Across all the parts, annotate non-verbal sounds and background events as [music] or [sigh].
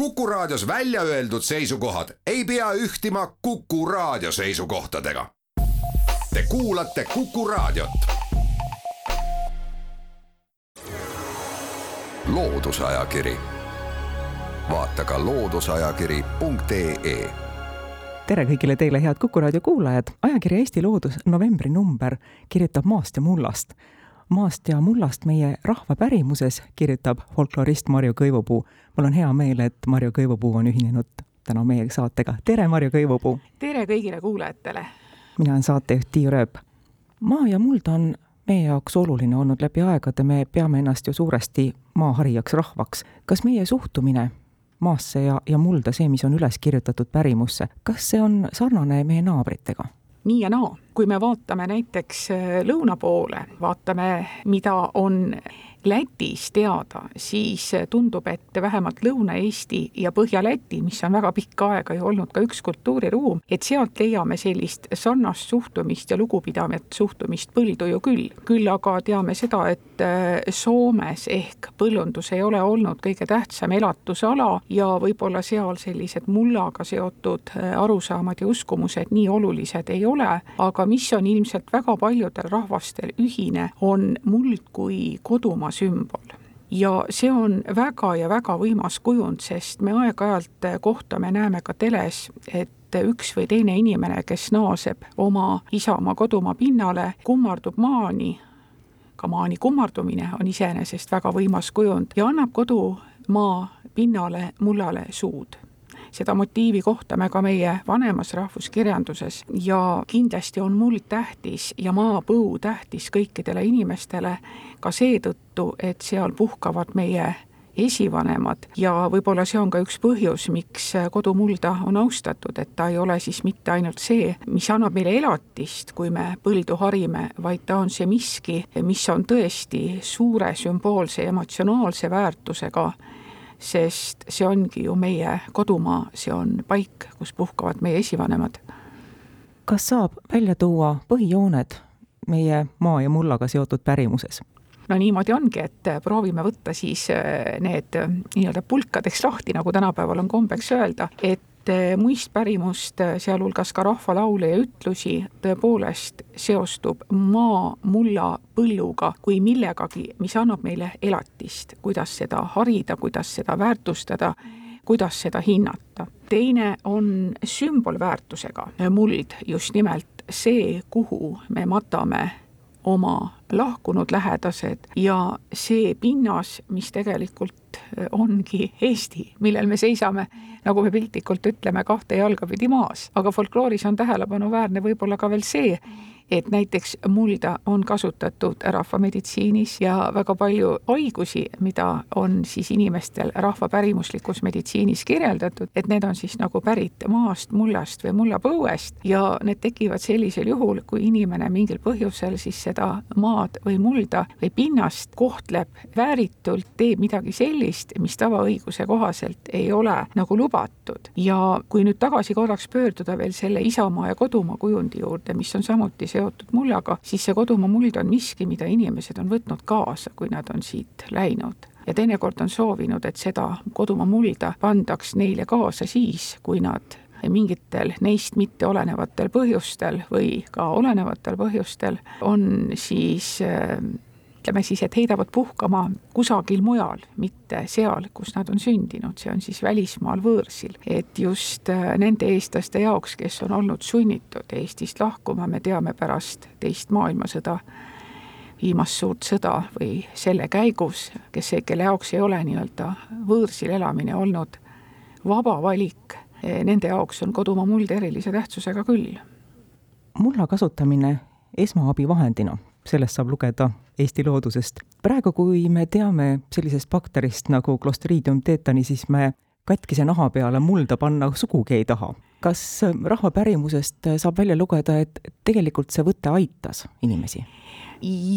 Kuku Raadios välja öeldud seisukohad ei pea ühtima Kuku Raadio seisukohtadega. Te kuulate Kuku Raadiot. loodusajakiri, vaata ka looduseajakiri.ee tere kõigile teile, head Kuku raadio kuulajad. ajakiri Eesti Loodus novembri number kirjutab maast ja mullast. Maast ja mullast meie rahva pärimuses kirjutab folklorist Marju Kõivupuu. mul on hea meel, et Marju Kõivupuu on ühinenud täna meie saatega. tere, Marju Kõivupuu! tere kõigile kuulajatele! mina olen saatejuht Tiiu Rööp. maa ja muld on meie jaoks oluline olnud läbi aegade, me peame ennast ju suuresti maaharijaks rahvaks. kas meie suhtumine maasse ja, ja mulda see, mis on üles kirjutatud pärimusse. kas see on sarnane meie naabritega? nii ja naa, kui me vaatame näiteks äh, lõuna poole, vaatame, mida on Lätis teada, siis tundub, et vähemalt Lõuna-Eesti ja Põhja-Läti, mis on väga pikka aega ju olnud ka üks kultuuriruum, et sealt leiame sellist sarnast suhtumist ja lugupidavat suhtumist põldu ju küll. küll aga teame seda, et äh, Soomes ehk põllundus ei ole olnud kõige tähtsam elatusala ja võib-olla seal sellised mullaga seotud äh, arusaamad ja uskumused nii olulised ei ole, aga mis on ilmselt väga paljudel rahvastel ühine, on muld kui kodumaa sümbol. Ja see on väga ja väga võimas kujund, sest me aeg-ajalt kohtame, näeme ka teles, et üks või teine inimene, kes naaseb oma isamaa kodumaa pinnale, kummardub maani, ka maani kummardumine on iseenesest väga võimas kujund ja annab kodumaa pinnale mullale suud seda motiivi kohtame ka meie vanemas rahvuskirjanduses. Ja kindlasti on muld tähtis ja maapõu tähtis kõikidele inimestele ka seetõttu, et seal puhkavad meie esivanemad. Ja võib-olla see on ka üks põhjus, miks kodumulda on austatud, et ta ei ole siis mitte ainult see, mis annab meile elatist, kui me põldu harime, vaid ta on see miski, mis on tõesti suure sümboolse emotsionaalse väärtusega sest see ongi ju meie kodumaa, see on paik, kus puhkavad meie esivanemad. kas saab välja tuua põhijooned meie maa ja mullaga seotud pärimuses? no niimoodi ongi, et proovime võtta siis äh, need äh, nii-öelda pulkadeks lahti, nagu tänapäeval on kombeks öelda, et et muistpärimust, sealhulgas ka rahvalaule ja ütlusi, tõepoolest seostub maa, mulla, põlluga kui millegagi, mis annab meile elatist, kuidas seda harida, kuidas seda väärtustada, kuidas seda hinnata. teine on sümbolväärtusega muld, just nimelt see, kuhu me matame oma lahkunud lähedased ja see pinnas, mis tegelikult ongi Eesti, millel me seisame, nagu me piltlikult ütleme, kahte jalga pidi maas. aga folklooris on tähelepanuväärne võib-olla ka veel see, et näiteks mulda on kasutatud rahvameditsiinis ja väga palju haigusi, mida on siis inimestel rahvapärimuslikus meditsiinis kirjeldatud, et need on siis nagu pärit maast, mullast või mullapõuest ja need tekivad sellisel juhul, kui inimene mingil põhjusel siis seda maad või mulda või pinnast kohtleb vääritult, teeb midagi sellist, mis tavaõiguse kohaselt ei ole nagu lubatud. ja kui nüüd tagasi korraks pöörduda veel selle isamaa ja kodumaa kujundi juurde, mis on samuti see seotud mullaga, siis see kodumaa muld on miski, mida inimesed on võtnud kaasa, kui nad on siit läinud. Ja teinekord on soovinud, et seda kodumaa mulda pandaks neile kaasa siis, kui nad mingitel neist mitte olenevatel põhjustel või ka olenevatel põhjustel on siis äh, ütleme siis, et heidavad puhkama kusagil mujal, mitte seal, kus nad on sündinud, see on siis välismaal võõrsil. et just äh, nende eestlaste jaoks, kes on olnud sunnitud Eestist lahkuma, me teame pärast teist maailmasõda, viimast suurt sõda või selle käigus, kes, kelle jaoks ei ole nii-öelda võõrsil elamine olnud vaba valik, eh, nende jaoks on kodumaa muld erilise tähtsusega küll. mulla kasutamine esmaabivahendina sellest saab lugeda Eesti loodusest. praegu, kui me teame sellisest bakterist nagu Clostridium tetani, siis me katkise naha peale mulda panna sugugi ei taha. kas rahva pärimusest saab välja lugeda, et tegelikult see võte aitas inimesi?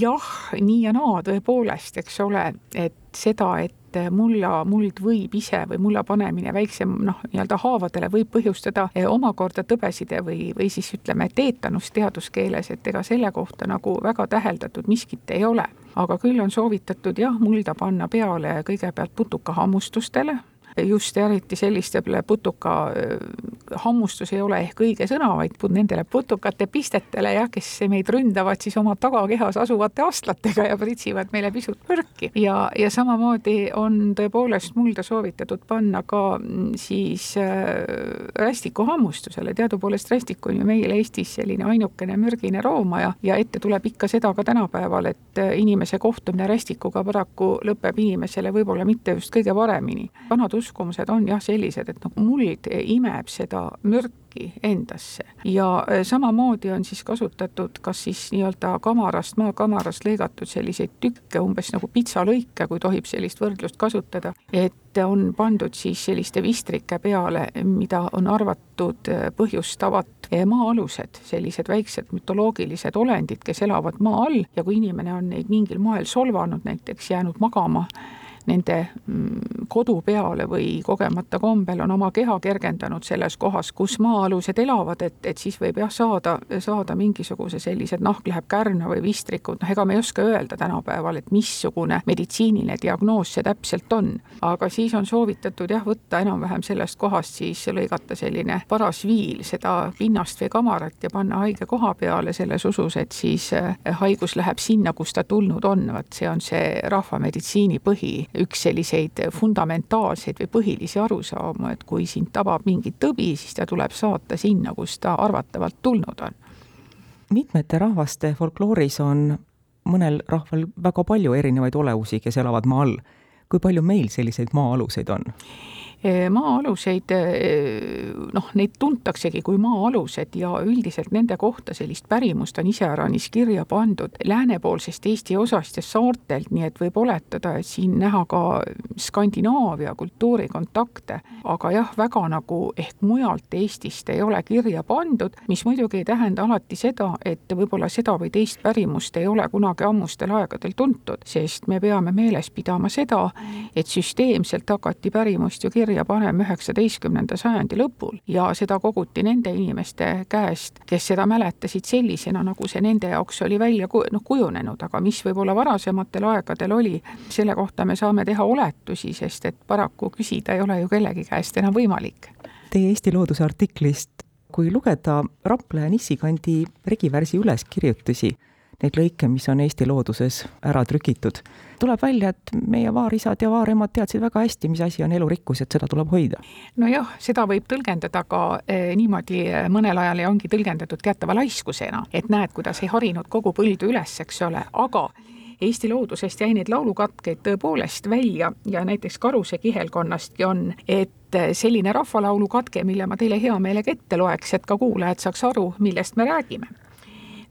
jah, nii ja naa tõepoolest, eks ole, et seda, et et mulla, muld võib ise või mulla panemine väiksem noh, nii-öelda haavadele võib põhjustada eh, omakorda tõbeside või, või siis ütleme, teetanust teaduskeeles, et ega selle kohta nagu väga täheldatud miskit ei ole. aga küll on soovitatud jah, mulda panna peale kõigepealt putukahammustustele, just eriti sellistele putuka hammustus ei ole ehk õige sõna, vaid nendele putukate pistetele jah, kes meid ründavad siis oma tagakehas asuvate astlatega ja pritsivad meile pisut põrki. ja, ja samamoodi on tõepoolest mulda soovitatud panna ka mm, siis äh, rästiku hammustusele, teadupoolest rästik on ju meil Eestis selline ainukene mürgine roomaja ja ette tuleb ikka seda ka tänapäeval, et äh, inimese kohtumine rästikuga paraku lõpeb inimesele võib-olla mitte just kõige paremini. vanad uskumused on jah sellised, et noh, muld imeb seda mürki endasse. Ja äh, samamoodi on siis kasutatud kas siis nii-öelda kamarast, maakamarast lõigatud selliseid tükke, umbes nagu pitsalõike, kui tohib sellist võrdlust kasutada, et on pandud siis selliste vistrike peale, mida on arvatud äh, põhjustavat äh, maa-alused, sellised väiksed mütoloogilised olendid, kes elavad maa all. Ja kui inimene on neid mingil moel solvanud, näiteks jäänud magama nende mm, kodu peale või kogemata kombel on oma keha kergendanud selles kohas, kus maa-alused elavad, et, et siis võib jah, saada, saada mingisuguse sellise, et nahk läheb kärna või vistrikud, noh ega me ei oska öelda tänapäeval, et missugune meditsiiniline diagnoos see täpselt on. aga siis on soovitatud jah, võtta enam-vähem sellest kohast siis lõigata selline paras viil seda pinnast või kamarat ja panna haige koha peale selles usus, et siis eh, haigus läheb sinna, kust ta tulnud on, vot see on see rahvameditsiini põhi üks selliseid fundamentaalseid või põhilisi arusaamu, et kui sind tabab mingi tõbi, siis ta tuleb saata sinna, kust ta arvatavalt tulnud on. mitmete rahvaste folklooris on mõnel rahval väga palju erinevaid olevusi, kes elavad maa all. kui palju meil selliseid maa-aluseid on? Maa-aluseid, noh, neid tuntaksegi kui maa-alused ja üldiselt nende kohta sellist pärimust on iseäranis kirja pandud läänepoolsest Eesti osast ja saartelt, nii et võib oletada, et siin näha ka Skandinaavia kultuurikontakte, aga jah, väga nagu ehk mujalt Eestist ei ole kirja pandud, mis muidugi ei tähenda alati seda, et võib-olla seda või teist pärimust ei ole kunagi ammustel aegadel tuntud, sest me peame meeles pidama seda, et süsteemselt hakati pärimust ju kirja kirja panema üheksateistkümnenda sajandi lõpul ja seda koguti nende inimeste käest, kes seda mäletasid sellisena, nagu see nende jaoks oli välja noh, kujunenud, aga mis võib-olla varasematel aegadel oli, selle kohta me saame teha oletusi, sest et paraku küsida ei ole ju kellegi käest enam võimalik. Teie Eesti Looduse artiklist, kui lugeda Rapla ja Nissi kandi regivärsi üleskirjutusi, neid lõike, mis on Eesti looduses ära trükitud. tuleb välja, et meie vaarisad ja vaaremad teadsid väga hästi, mis asi on elurikkus, et seda tuleb hoida. nojah, seda võib tõlgendada ka eh, niimoodi eh, mõnel ajal ja ongi tõlgendatud teatava laiskusena, et näed, kuidas ei harinud kogu põldu üles, eks ole, aga Eesti loodusest jäi neid laulukatkeid tõepoolest välja ja näiteks Karuse kihelkonnastki on, et eh, selline rahvalaulu katke, mille ma teile hea meelega ette loeks, et ka kuulajad saaks aru, millest me räägime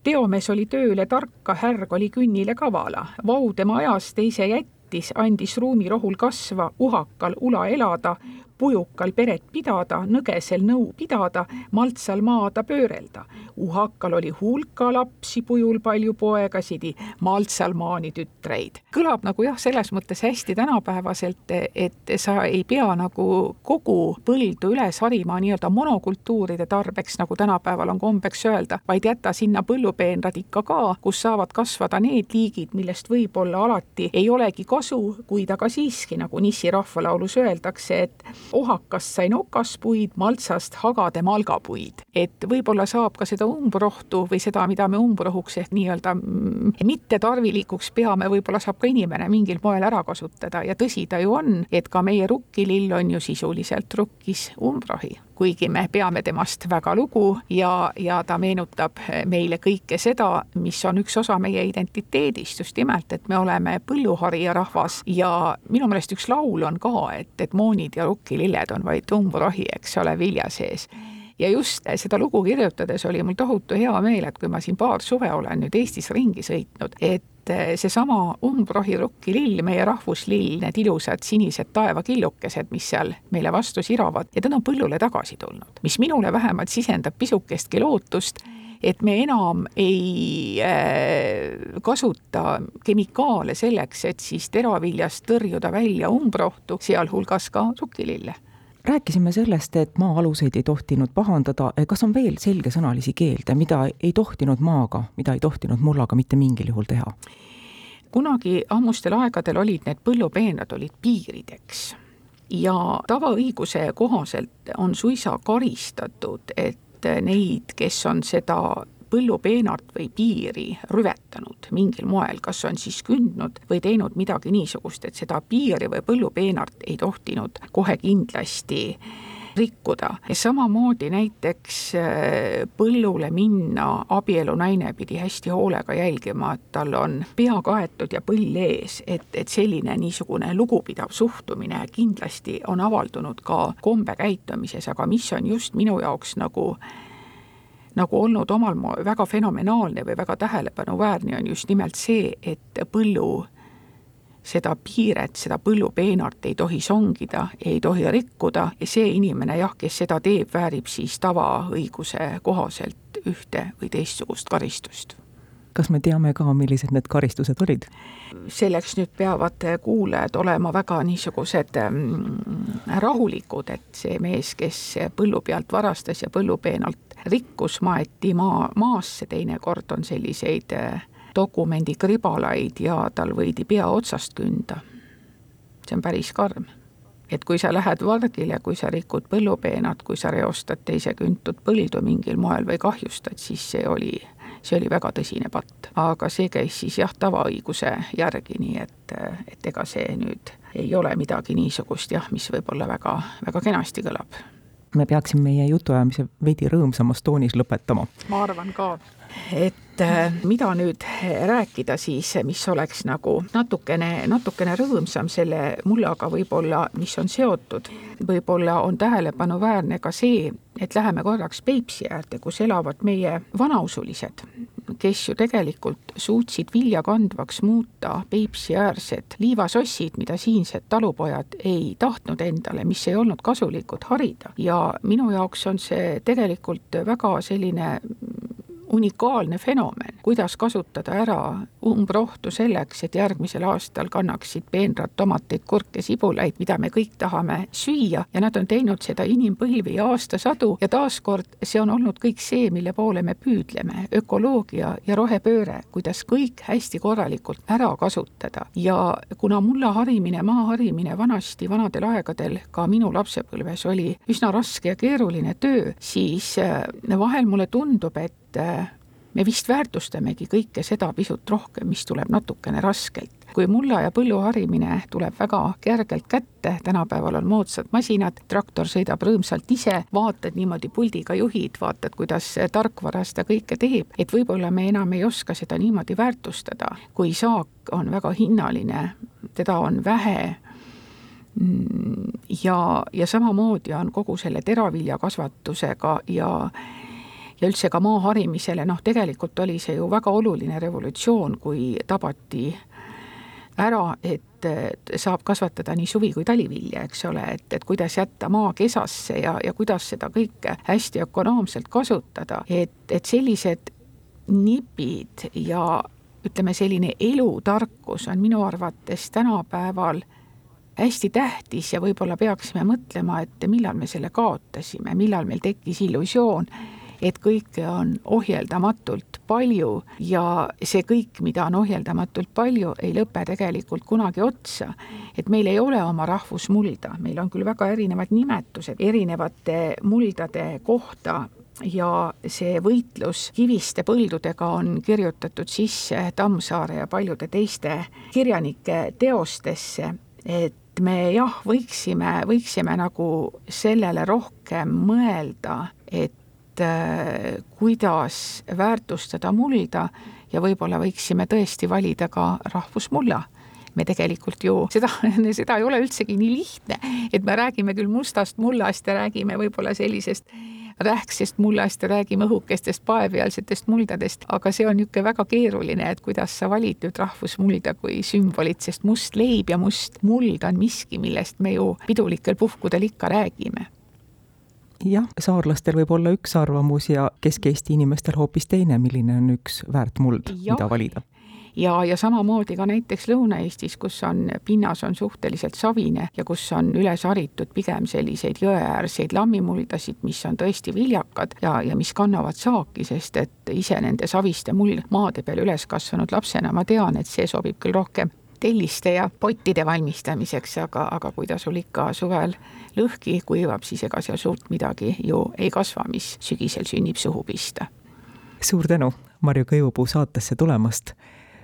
teomees oli tööle tarka, härg oli künnile kavala, vau tema ajas teise jättis, andis ruumi rohul kasva, uhakal ula elada, pujukal peret pidada, nõgesel nõu pidada, maltsal maada pöörelda. Uhakal oli hulka lapsi, pujul palju poegasid, maltsal maani tütreid. kõlab nagu jah, selles mõttes hästi tänapäevaselt, et sa ei pea nagu kogu põldu üles harima nii-öelda monokultuuride tarbeks, nagu tänapäeval on kombeks öelda, vaid jäta sinna põllupeenrad ikka ka, kus saavad kasvada need liigid, millest võib-olla alati ei olegi kasu, kuid aga siiski, nagu Nissi rahvalaulus öeldakse, et ohakast sain okaspuid, maltsast hagade malgapuid. et võib-olla saab ka seda umbrohtu või seda, mida me umbrohuks ehk nii-öelda mm, mittetarvilikuks peame, võib-olla saab ka inimene mingil moel ära kasutada ja tõsi ta ju on, et ka meie rukkilill on ju sisuliselt rukkis umbrohi kuigi me peame temast väga lugu ja, ja ta meenutab meile kõike seda, mis on üks osa meie identiteedist, just nimelt, et me oleme põlluharija rahvas ja minu meelest üks laul on ka, et, et moonid ja rukkililled on vaid umbrohi, eks ole, vilja sees ja just seda lugu kirjutades oli mul tohutu hea meel, et kui ma siin paar suve olen nüüd Eestis ringi sõitnud, et et seesama umbrohirukkilill, meie rahvuslill, need ilusad sinised taevakillukesed, mis seal meile vastu siravad ta on põllule tagasi tulnud, mis minule vähemalt sisendab pisukestki lootust, et me enam ei äh, kasuta kemikaale selleks, et siis teraviljast tõrjuda välja umbrohtu, sealhulgas ka rukkilille rääkisime sellest, et maa-aluseid ei tohtinud pahandada, kas on veel selgesõnalisi keelde, mida ei tohtinud maaga, mida ei tohtinud mullaga mitte mingil juhul teha? kunagi ammustel aegadel olid need põllupeenrad olid piirideks ja tavaõiguse kohaselt on suisa karistatud, et neid, kes on seda põllupeenart või piiri rüvetanud mingil moel, kas on siis kündnud või teinud midagi niisugust, et seda piiri või põllupeenart ei tohtinud kohe kindlasti rikkuda. Ja samamoodi näiteks äh, põllule minna abielunaine pidi hästi hoolega jälgima, et tal on pea kaetud ja põll ees, et, et selline niisugune lugupidav suhtumine kindlasti on avaldunud ka kombekäitumises, aga mis on just minu jaoks nagu nagu olnud omal moel väga fenomenaalne või väga tähelepanuväärne, on just nimelt see, et põllu seda piiret, seda põllupeenart ei tohi songida, ei tohi rikkuda ja see inimene jah, kes seda teeb, väärib siis tavaõiguse kohaselt ühte või teistsugust karistust kas me teame ka, millised need karistused olid? selleks nüüd peavad kuulajad olema väga niisugused mm, rahulikud, et see mees, kes põllu pealt varastas ja põllupeenalt rikkus, maeti maa, maasse, teinekord on selliseid eh, dokumendikribalaid ja tal võidi pea otsast künda. see on päris karm et kui sa lähed vargile, kui sa rikud põllupeenat, kui sa reostad teise küntud põldu mingil moel või kahjustad, siis see oli see oli väga tõsine patt. aga see käis siis jah, tavaõiguse järgi, nii et, et ega see nüüd ei ole midagi niisugust jah, mis võib-olla väga, väga kenasti kõlab. Me peaksime meie jutuajamise veidi rõõmsamas toonis lõpetama. ma arvan ka. Et äh, mida nüüd rääkida siis, mis oleks nagu natukene, natukene rõõmsam selle mullaga võib-olla, mis on seotud, võib-olla on tähelepanuväärne ka see, et läheme korraks Peipsi äärde, kus elavad meie vanausulised, kes ju tegelikult suutsid vilja kandvaks muuta Peipsi-äärsed liivasossid, mida siinsed talupojad ei tahtnud endale, mis ei olnud kasulikud harida. Ja minu jaoks on see tegelikult väga selline unikaalne fenomen, kuidas kasutada ära umbrohtu selleks, et järgmisel aastal kannaksid peenrad tomateid, kurke, sibulaid, mida me kõik tahame süüa. Ja nad on teinud seda inimpõlvi ja aastasadu. Ja taaskord see on olnud kõik see, mille poole me püüdleme, ökoloogia ja rohepööre, kuidas kõik hästi korralikult ära kasutada. Ja kuna mulla harimine, maa harimine vanasti, vanadel aegadel, ka minu lapsepõlves oli üsna raske ja keeruline töö, siis äh, vahel mulle tundub, et et me vist väärtustamegi kõike seda pisut rohkem, mis tuleb natukene raskelt. kui mulla ja põllu harimine tuleb väga kergelt kätte, tänapäeval on moodsad masinad, traktor sõidab rõõmsalt ise, vaatad niimoodi puldiga juhid, vaatad, kuidas tarkvara seda kõike teeb, et võib-olla me enam ei oska seda niimoodi väärtustada. kui saak on väga hinnaline, teda on vähe, mm, ja, ja samamoodi on kogu selle teraviljakasvatusega ja ja üldse ka maa harimisele, noh tegelikult oli see ju väga oluline revolutsioon, kui tabati ära, et saab kasvatada nii suvi- kui talivilja, eks ole, et, et kuidas jätta maa kesasse ja, ja kuidas seda kõike hästi ökonoomselt kasutada, et, et sellised nipid ja ütleme, selline elutarkus on minu arvates tänapäeval hästi tähtis ja võib-olla peaksime mõtlema, et millal me selle kaotasime, millal meil tekkis illusioon, et kõike on ohjeldamatult palju ja see kõik, mida on ohjeldamatult palju, ei lõpe tegelikult kunagi otsa. et meil ei ole oma rahvusmulda, meil on küll väga erinevad nimetused erinevate muldade kohta, ja see võitlus kiviste põldudega on kirjutatud sisse Tammsaare ja paljude teiste kirjanike teostesse, et me jah, võiksime, võiksime nagu sellele rohkem mõelda, et kuidas väärtustada mulda ja võib-olla võiksime tõesti valida ka rahvusmulla. Me tegelikult ju seda, [laughs] seda ei ole üldsegi nii lihtne, et me räägime küll mustast mullast ja räägime võib-olla sellisest rähksest mullast ja räägime õhukestest paepealsetest muldadest, aga see on niisugune väga keeruline, et kuidas sa valid nüüd rahvusmulda kui sümbolit, sest must leib ja must muld on miski, millest me ju pidulikel puhkudel ikka räägime jah, saarlastel võib olla üks arvamus ja Kesk-Eesti inimestel hoopis teine, milline on üks väärt muld, mida valida. Ja, ja samamoodi ka näiteks Lõuna-Eestis, kus on, pinnas on suhteliselt savine ja kus on üles haritud pigem selliseid jõeäärseid lammimuldasid, mis on tõesti viljakad ja, ja mis kannavad saaki, sest et ise nende saviste muldmaade peal üles kasvanud lapsena ma tean, et see sobib küll rohkem telliste ja pottide valmistamiseks, aga, aga kui ta sul ikka suvel lõhki kuivab, siis ega seal suurt midagi ju ei kasva, mis sügisel sünnib suhu pista. suur tänu Marju Kõivupuu saatesse tulemast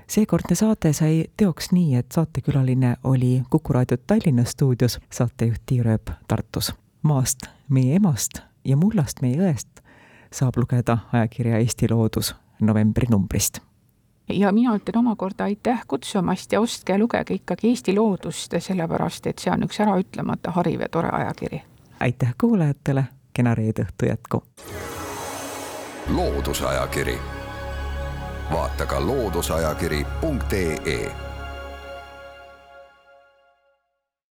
seekordne saade sai teoks nii, et saatekülaline oli Kuku raadio Tallinna stuudios, saatejuht Tiir Ööp Tartus. maast, meie emast ja mullast, meie õest saab lugeda ajakirja Eesti Loodus novembrinumbrist ja mina ütlen omakorda aitäh kutsumast ja ostke ja lugege ikkagi Eesti Loodust, sellepärast et see on üks äraütlemata hariv ja tore ajakiri. aitäh kuulajatele, kena reede õhtu jätku! loodusajakiri vaata ka looduseajakiri.ee